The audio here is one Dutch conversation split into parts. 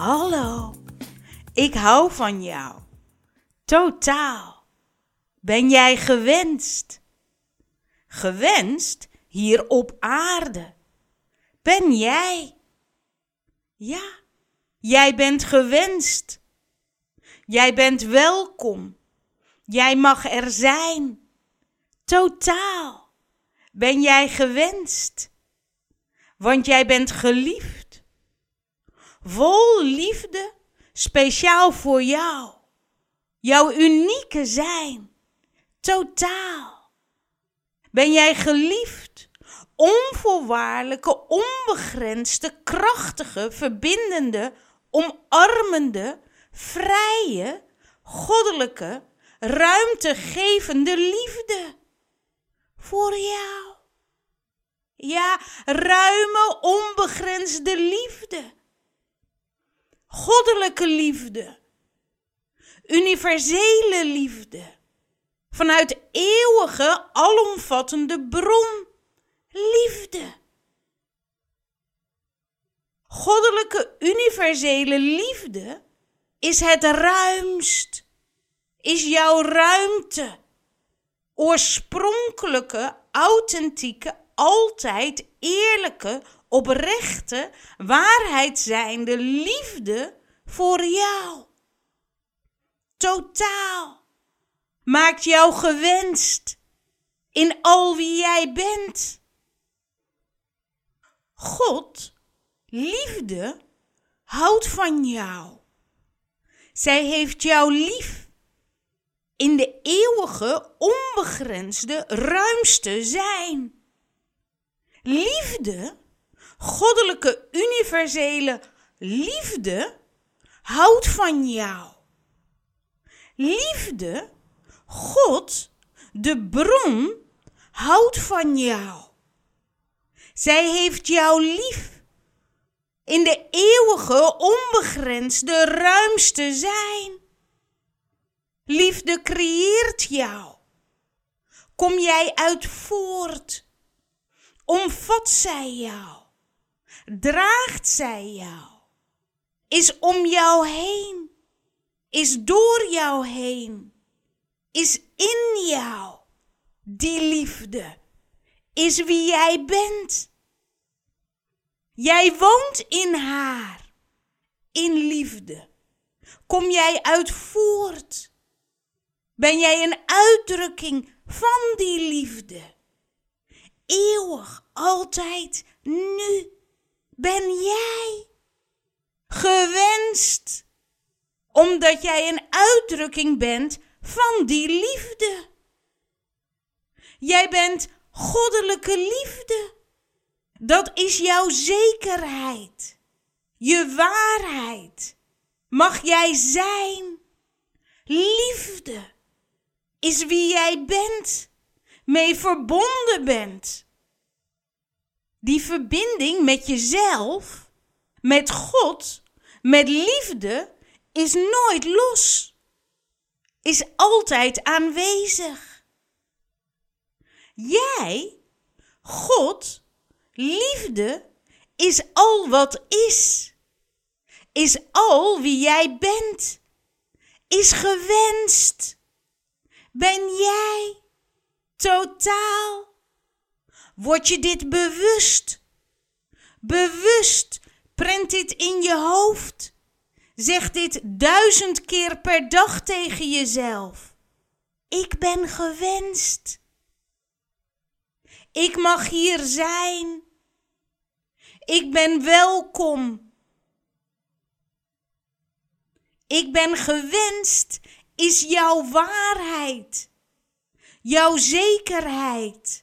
Hallo, ik hou van jou. Totaal. Ben jij gewenst? Gewenst hier op aarde. Ben jij? Ja, jij bent gewenst. Jij bent welkom. Jij mag er zijn. Totaal. Ben jij gewenst? Want jij bent geliefd. Vol liefde, speciaal voor jou. Jouw unieke zijn. Totaal. Ben jij geliefd? Onvoorwaardelijke, onbegrensde, krachtige, verbindende, omarmende, vrije, goddelijke, ruimtegevende liefde. Voor jou. Ja, ruime, onbegrensde liefde. Goddelijke liefde. Universele liefde. Vanuit eeuwige, alomvattende bron. Liefde. Goddelijke, universele liefde is het ruimst. Is jouw ruimte. Oorspronkelijke, authentieke, altijd eerlijke, oprechte, waarheid zijnde liefde voor jou. Totaal. Maakt jou gewenst in al wie jij bent. God, liefde, houdt van jou. Zij heeft jou lief in de eeuwige, onbegrensde, ruimste zijn. Liefde, goddelijke, universele liefde, houdt van jou. Liefde, God, de bron, houdt van jou. Zij heeft jou lief in de eeuwige, onbegrensde, ruimste zijn. Liefde creëert jou. Kom jij uit voort? Omvat zij jou? Draagt zij jou? Is om jou heen? Is door jou heen? Is in jou? Die liefde is wie jij bent. Jij woont in haar, in liefde. Kom jij uit voort? Ben jij een uitdrukking van die liefde? Eeuwig, altijd, nu ben jij gewenst, omdat jij een uitdrukking bent van die liefde. Jij bent goddelijke liefde. Dat is jouw zekerheid, je waarheid. Mag jij zijn? Liefde is wie jij bent, mee verbonden bent. Die verbinding met jezelf, met God, met liefde is nooit los, is altijd aanwezig. Jij, God, Liefde is al wat is. Is al wie jij bent. Is gewenst. Ben jij totaal? Word je dit bewust? Bewust prent dit in je hoofd. Zeg dit duizend keer per dag tegen jezelf. Ik ben gewenst. Ik mag hier zijn. Ik ben welkom. Ik ben gewenst, is jouw waarheid, jouw zekerheid.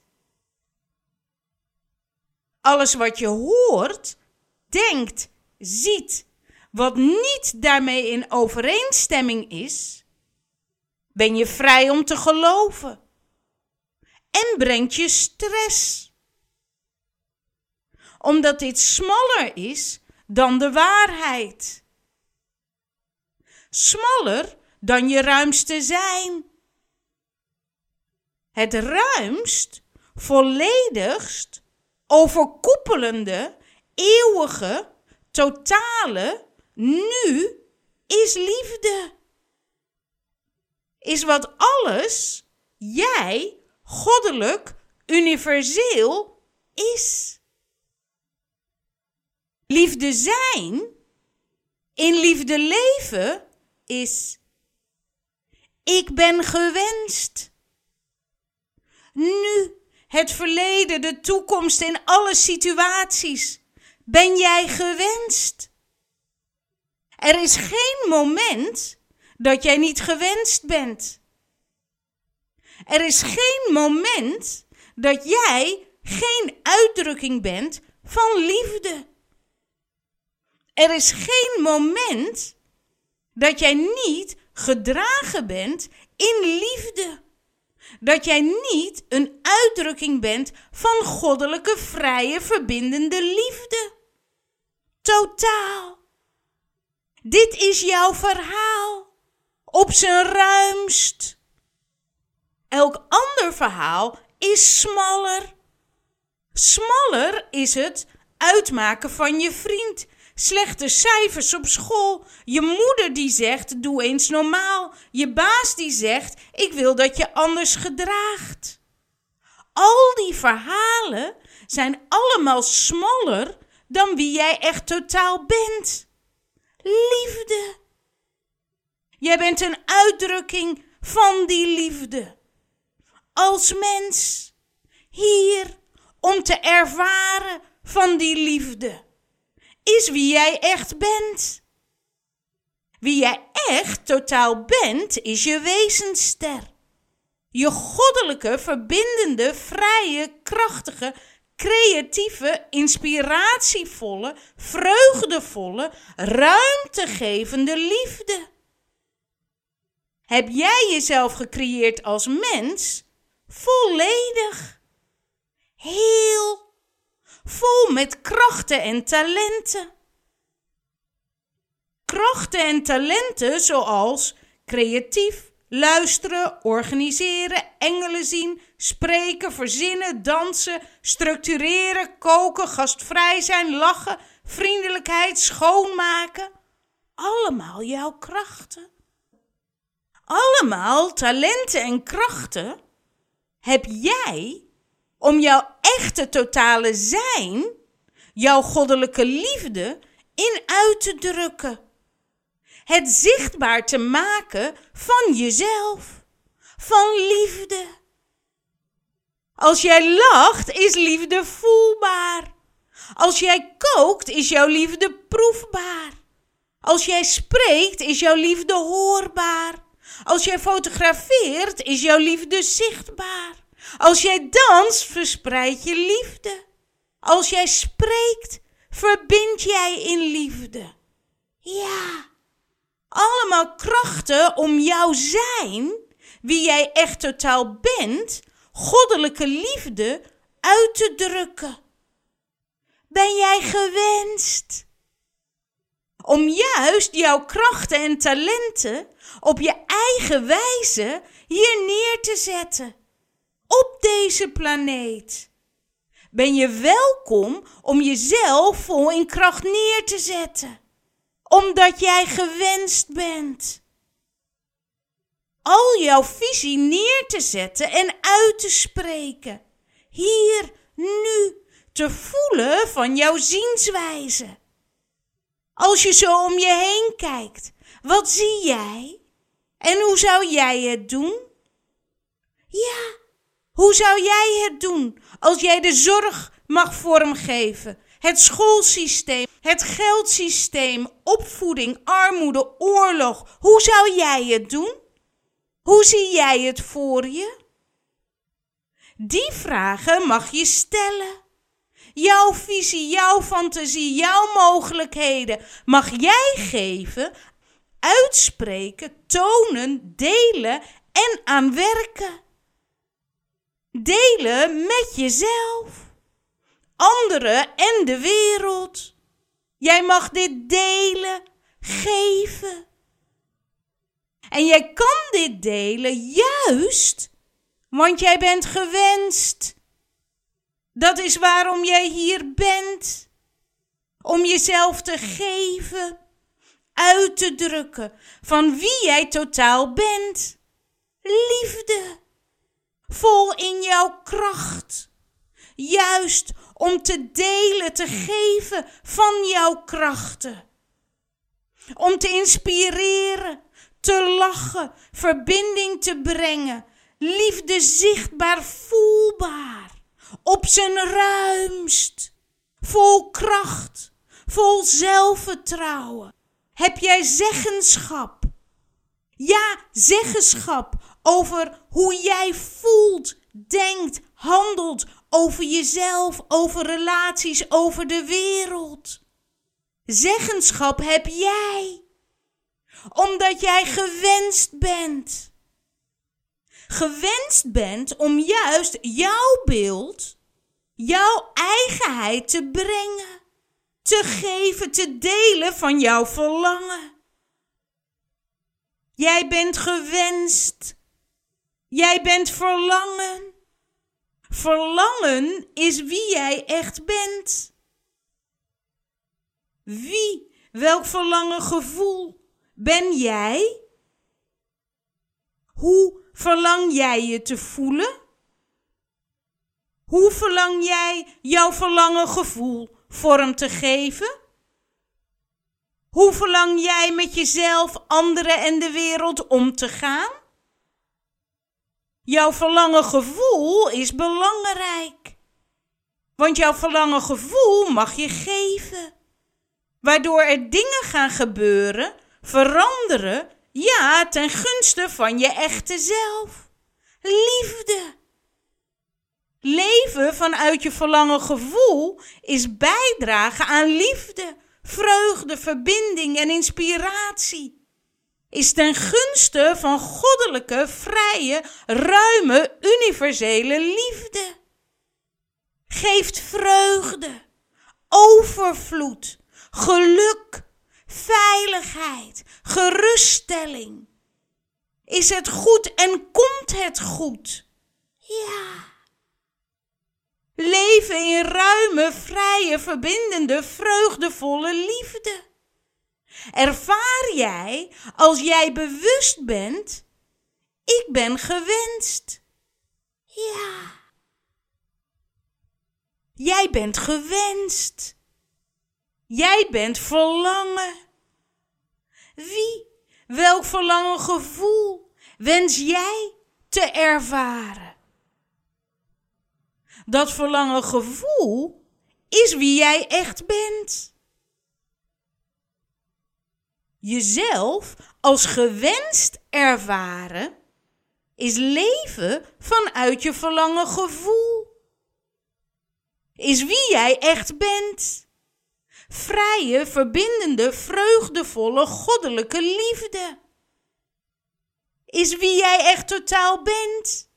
Alles wat je hoort, denkt, ziet, wat niet daarmee in overeenstemming is, ben je vrij om te geloven en brengt je stress omdat dit smaller is dan de waarheid. Smaller dan je ruimste zijn. Het ruimst, volledigst, overkoepelende, eeuwige, totale, nu is liefde. Is wat alles, jij, goddelijk, universeel is. Liefde zijn, in liefde leven, is. Ik ben gewenst. Nu, het verleden, de toekomst in alle situaties. Ben jij gewenst? Er is geen moment dat jij niet gewenst bent. Er is geen moment dat jij geen uitdrukking bent van liefde. Er is geen moment dat jij niet gedragen bent in liefde. Dat jij niet een uitdrukking bent van goddelijke, vrije, verbindende liefde. Totaal. Dit is jouw verhaal. Op zijn ruimst. Elk ander verhaal is smaller. Smaller is het uitmaken van je vriend. Slechte cijfers op school. Je moeder die zegt: doe eens normaal. Je baas die zegt: ik wil dat je anders gedraagt. Al die verhalen zijn allemaal smaller dan wie jij echt totaal bent. Liefde. Jij bent een uitdrukking van die liefde. Als mens, hier om te ervaren van die liefde, is wie jij echt bent. Wie jij echt totaal bent, is je wezenster. Je goddelijke, verbindende, vrije, krachtige, creatieve, inspiratievolle, vreugdevolle, ruimtegevende liefde. Heb jij jezelf gecreëerd als mens? Volledig. Heel. Vol met krachten en talenten. Krachten en talenten zoals creatief, luisteren, organiseren, engelen zien, spreken, verzinnen, dansen, structureren, koken, gastvrij zijn, lachen, vriendelijkheid, schoonmaken. Allemaal jouw krachten. Allemaal talenten en krachten heb jij om jouw echte totale zijn, jouw goddelijke liefde, in uit te drukken het zichtbaar te maken van jezelf, van liefde. Als jij lacht, is liefde voelbaar. Als jij kookt, is jouw liefde proefbaar. Als jij spreekt, is jouw liefde hoorbaar. Als jij fotografeert, is jouw liefde zichtbaar. Als jij danst, verspreid je liefde. Als jij spreekt, verbind jij in liefde. Ja, allemaal krachten om jouw zijn, wie jij echt totaal bent, goddelijke liefde uit te drukken. Ben jij gewenst? Om juist jouw krachten en talenten op je eigen wijze hier neer te zetten. Op deze planeet. Ben je welkom om jezelf vol in kracht neer te zetten omdat jij gewenst bent. Al jouw visie neer te zetten en uit te spreken. Hier, nu, te voelen van jouw zienswijze. Als je zo om je heen kijkt, wat zie jij? En hoe zou jij het doen? Ja, hoe zou jij het doen als jij de zorg mag vormgeven, het schoolsysteem, het geldsysteem, opvoeding, armoede, oorlog. Hoe zou jij het doen? Hoe zie jij het voor je? Die vragen mag je stellen. Jouw visie, jouw fantasie, jouw mogelijkheden mag jij geven, uitspreken, tonen, delen en aan werken. Delen met jezelf anderen en de wereld. Jij mag dit delen, geven. En jij kan dit delen juist, want jij bent gewenst. Dat is waarom jij hier bent. Om jezelf te geven, uit te drukken van wie jij totaal bent. Liefde, vol in jouw kracht, juist om te delen, te geven van jouw krachten. Om te inspireren, te lachen, verbinding te brengen, liefde zichtbaar voelbaar, op zijn ruimst, vol kracht, vol zelfvertrouwen. Heb jij zeggenschap? Ja, zeggenschap over hoe jij voelt, denkt, handelt, over jezelf, over relaties, over de wereld. Zeggenschap heb jij, omdat jij gewenst bent. Gewenst bent om juist jouw beeld, jouw eigenheid te brengen, te geven, te delen van jouw verlangen. Jij bent gewenst. Jij bent verlangen. Verlangen is wie jij echt bent. Wie, welk verlangen gevoel ben jij? Hoe verlang jij je te voelen? Hoe verlang jij jouw verlangen gevoel vorm te geven? Hoe verlang jij met jezelf, anderen en de wereld om te gaan? Jouw verlangen gevoel is belangrijk. Want jouw verlangen gevoel mag je geven. Waardoor er dingen gaan gebeuren, veranderen, ja, ten gunste van je echte zelf. Liefde. Leven vanuit je verlangen gevoel is bijdragen aan liefde, vreugde, verbinding en inspiratie is ten gunste van goddelijke, vrije, ruime, universele liefde. Geeft vreugde, overvloed, geluk, veiligheid, geruststelling. Is het goed en komt het goed? Ja. Leven in ruime, vrije, verbindende, vreugdevolle liefde. Ervaar jij als jij bewust bent, ik ben gewenst. Ja. Jij bent gewenst. Jij bent verlangen. Wie, welk verlangen gevoel wens jij te ervaren? Dat verlangen gevoel is wie jij echt bent jezelf als gewenst ervaren, is leven vanuit je verlangen gevoel. Is wie jij echt bent. Vrije, verbindende, vreugdevolle, goddelijke liefde. Is wie jij echt totaal bent.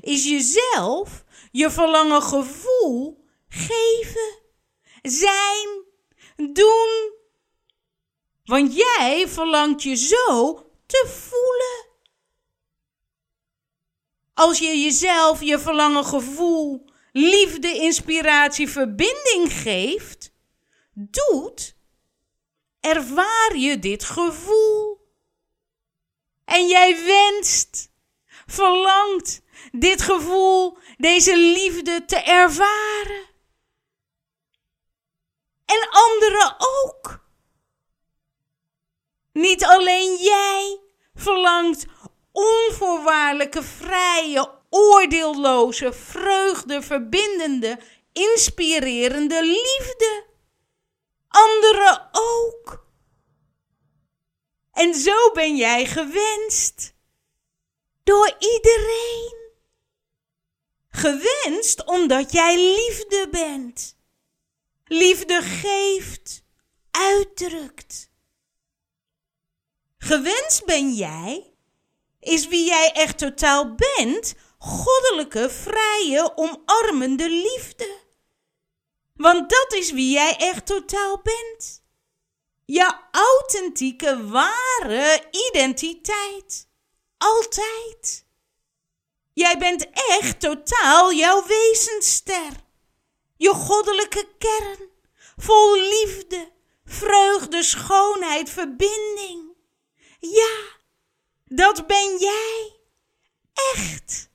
Is jezelf, je verlangen gevoel geven, zijn, doen, want jij verlangt je zo te voelen. Als je jezelf je verlangen gevoel, liefde, inspiratie, verbinding geeft, doet, ervaar je dit gevoel. En jij wenst, verlangt dit gevoel, deze liefde te ervaren. En anderen ook. Niet alleen jij verlangt onvoorwaardelijke, vrije, oordeelloze, vreugde, verbindende, inspirerende liefde. Anderen ook. En zo ben jij gewenst. Door iedereen. Gewenst omdat jij liefde bent. Liefde geeft, uitdrukt. Gewenst ben jij, is wie jij echt totaal bent, goddelijke, vrije, omarmende liefde. Want dat is wie jij echt totaal bent. Je authentieke, ware identiteit. Altijd. Jij bent echt totaal jouw wezensster. Je goddelijke kern, vol liefde, vreugde, schoonheid, verbinding. Ja, dat ben jij. Echt.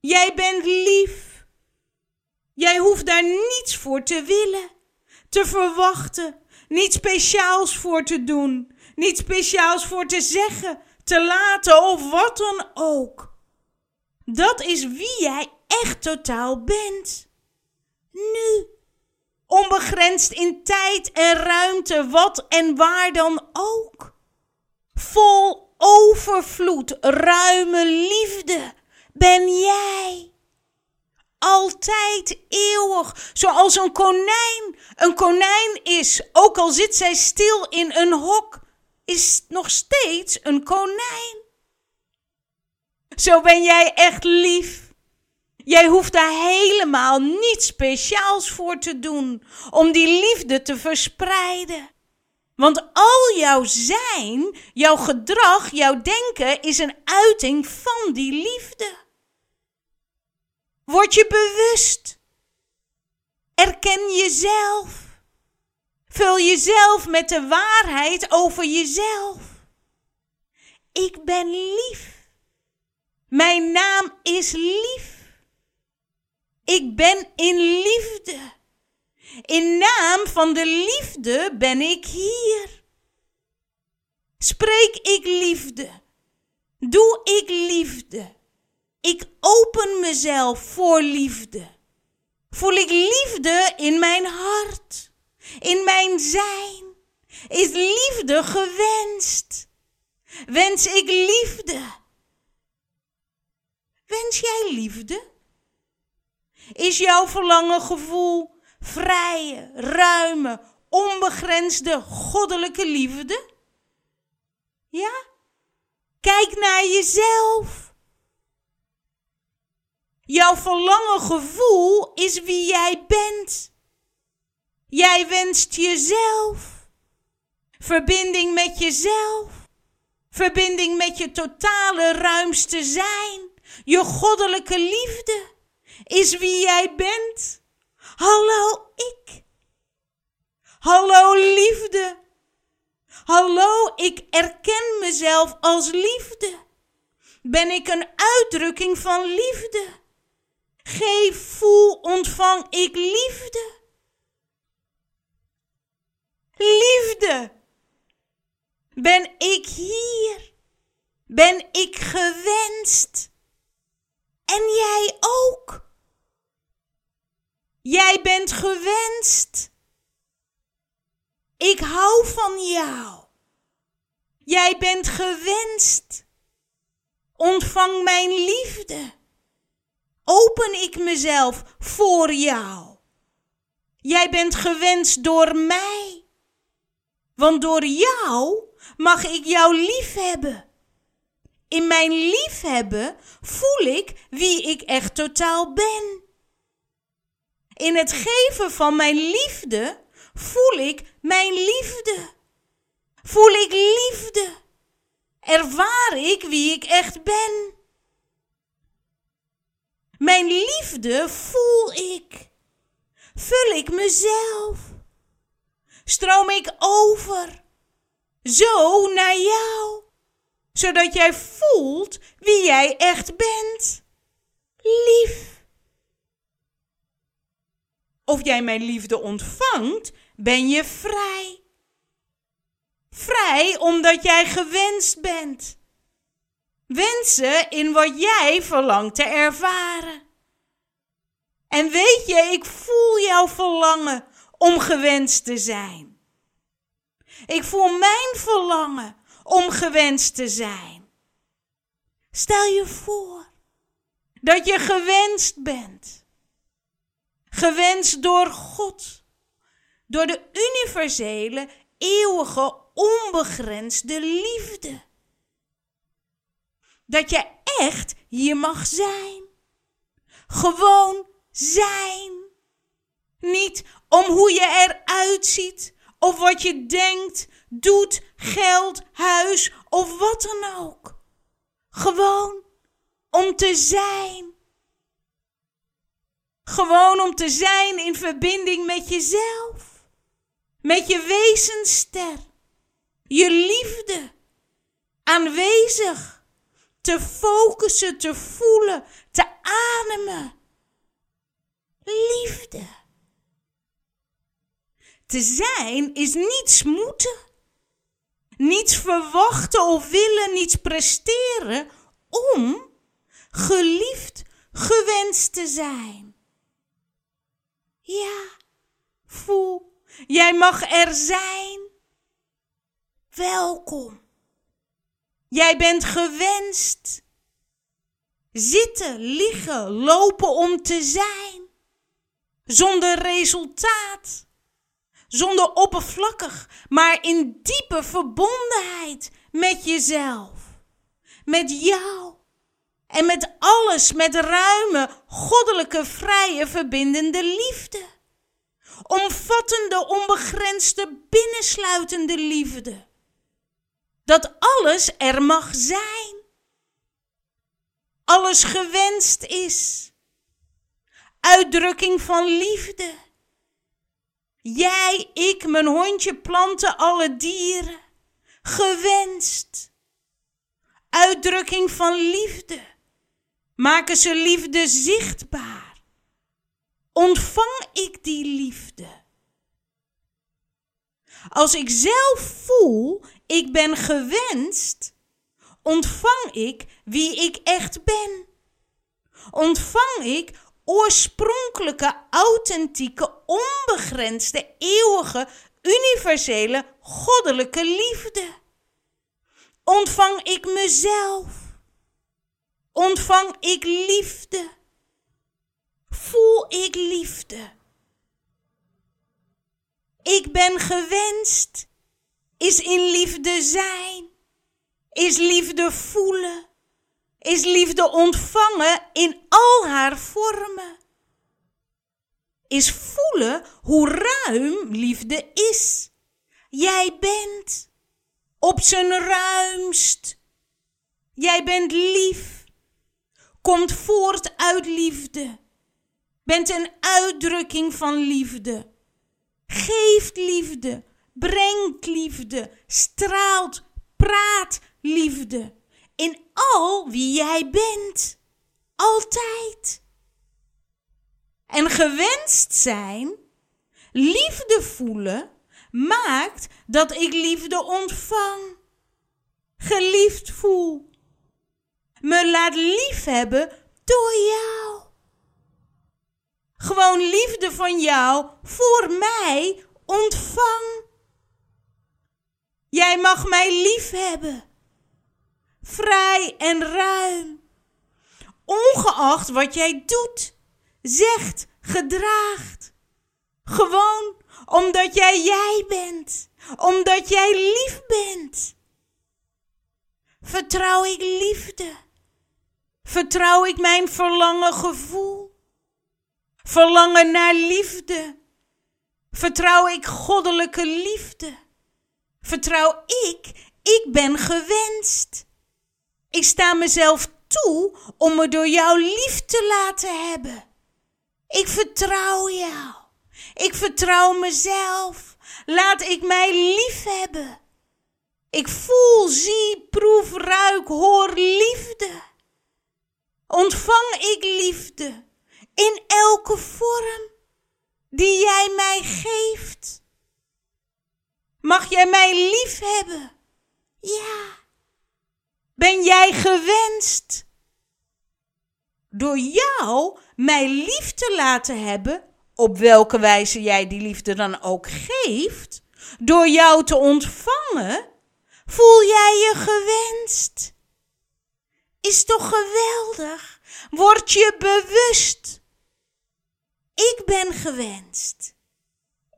Jij bent lief. Jij hoeft daar niets voor te willen, te verwachten, niets speciaals voor te doen, niets speciaals voor te zeggen, te laten of wat dan ook. Dat is wie jij echt totaal bent. Nu. Onbegrensd in tijd en ruimte, wat en waar dan ook. Vol overvloed, ruime liefde ben jij. Altijd eeuwig, zoals een konijn. Een konijn is, ook al zit zij stil in een hok, is nog steeds een konijn. Zo ben jij echt lief. Jij hoeft daar helemaal niets speciaals voor te doen om die liefde te verspreiden. Want al jouw zijn, jouw gedrag, jouw denken is een uiting van die liefde. Word je bewust. Erken jezelf. Vul jezelf met de waarheid over jezelf. Ik ben lief. Mijn naam is lief. Ik ben in liefde. In naam van de liefde ben ik hier. Spreek ik liefde. Doe ik liefde. Ik open mezelf voor liefde. Voel ik liefde in mijn hart, in mijn zijn. Is liefde gewenst? Wens ik liefde? Wens jij liefde? Is jouw verlangen gevoel vrije, ruime, onbegrensde goddelijke liefde? Ja? Kijk naar jezelf. Jouw verlangen gevoel is wie jij bent. Jij wenst jezelf. Verbinding met jezelf. Verbinding met je totale ruimste zijn. Je goddelijke liefde is wie jij bent. Hallo ik. Hallo liefde. Hallo, ik erken mezelf als liefde. Ben ik een uitdrukking van liefde? Geef, voel, ontvang ik liefde. Liefde. Ben ik hier? Ben ik gewenst? En jij ook? Jij bent gewenst. Ik hou van jou. Jij bent gewenst. Ontvang mijn liefde. Open ik mezelf voor jou. Jij bent gewenst door mij. Want door jou mag ik jou lief hebben. In mijn liefhebben voel ik wie ik echt totaal ben. In het geven van mijn liefde voel ik mijn liefde. Voel ik liefde. Ervaar ik wie ik echt ben. Mijn liefde voel ik. Vul ik mezelf. Stroom ik over. Zo naar jou. Zodat jij voelt wie jij echt bent. Lief. Of jij mijn liefde ontvangt, ben je vrij. Vrij omdat jij gewenst bent. Wensen in wat jij verlangt te ervaren. En weet je, ik voel jouw verlangen om gewenst te zijn. Ik voel mijn verlangen om gewenst te zijn. Stel je voor dat je gewenst bent. Gewenst door God. Door de universele, eeuwige, onbegrensde liefde. Dat je echt hier mag zijn. Gewoon zijn. Niet om hoe je eruit ziet of wat je denkt, doet, geld, huis of wat dan ook. Gewoon om te zijn. Gewoon om te zijn in verbinding met jezelf. met je wezenster, je liefde, aanwezig, te focussen, te voelen, te ademen. Liefde. Te zijn is niets moeten, niets verwachten of willen, niets presteren om geliefd, gewenst te zijn. Ja, voel, jij mag er zijn. Welkom. Jij bent gewenst. Zitten, liggen, lopen om te zijn. Zonder resultaat. Zonder oppervlakkig, maar in diepe verbondenheid met jezelf. Met jou. En met alles, met ruime, goddelijke, vrije, verbindende liefde. Omvattende, onbegrensde, binnensluitende liefde. Dat alles er mag zijn. Alles gewenst is. Uitdrukking van liefde. Jij, ik, mijn hondje, planten, alle dieren. Gewenst. Uitdrukking van liefde. Maken ze liefde zichtbaar? Ontvang ik die liefde? Als ik zelf voel, ik ben gewenst, ontvang ik wie ik echt ben. Ontvang ik oorspronkelijke, authentieke, onbegrensde, eeuwige, universele, goddelijke liefde. Ontvang ik mezelf ontvang ik liefde. Voel ik liefde. Ik ben gewenst. Is in liefde zijn. Is liefde voelen. Is liefde ontvangen in al haar vormen. Is voelen hoe ruim liefde is. Jij bent op zijn ruimst. Jij bent lief komt voort uit liefde. Bent een uitdrukking van liefde. Geeft liefde, brengt liefde, straalt, praat liefde. In al wie jij bent. Altijd. En gewenst zijn, liefde voelen, maakt dat ik liefde ontvang. Geliefd voel me laat liefhebben door jou. Gewoon liefde van jou voor mij ontvang. Jij mag mij liefhebben. Vrij en ruim. Ongeacht wat jij doet, zegt, gedraagt. Gewoon omdat jij jij bent. Omdat jij lief bent. Vertrouw ik liefde Vertrouw ik mijn verlangen gevoel? Verlangen naar liefde? Vertrouw ik goddelijke liefde? Vertrouw ik, ik ben gewenst. Ik sta mezelf toe om me door jou lief te laten hebben. Ik vertrouw jou. Ik vertrouw mezelf. Laat ik mij lief hebben. Ik voel, zie, proef, ruik, hoor liefde ontvang ik liefde in elke vorm die jij mij geeft. Mag jij mij lief hebben? Ja. Ben jij gewenst? Door jou mij lief te laten hebben, op welke wijze jij die liefde dan ook geeft, door jou te ontvangen, voel jij je gewenst. Is toch geweldig? Word je bewust. Ik ben gewenst.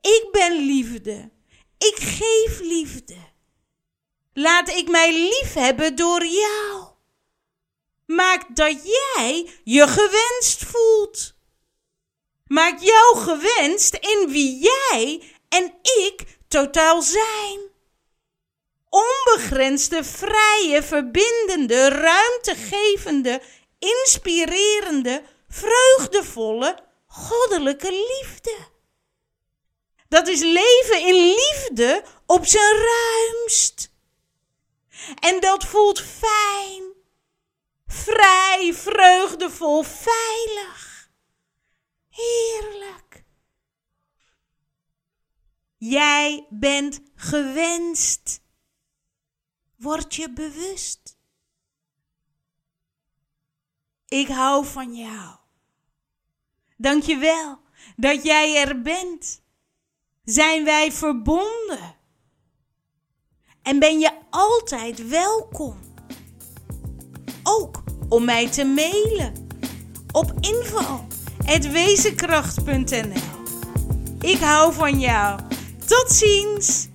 Ik ben liefde. Ik geef liefde. Laat ik mij lief hebben door jou. Maak dat jij je gewenst voelt. Maak jou gewenst in wie jij en ik totaal zijn onbegrensde, vrije, verbindende, ruimtegevende, inspirerende, vreugdevolle, goddelijke liefde. Dat is leven in liefde op zijn ruimst. En dat voelt fijn, vrij, vreugdevol, veilig. Heerlijk. Jij bent gewenst. Word je bewust. Ik hou van jou. Dank je wel dat jij er bent. Zijn wij verbonden? En ben je altijd welkom? Ook om mij te mailen op info.wezenkracht.nl Ik hou van jou. Tot ziens!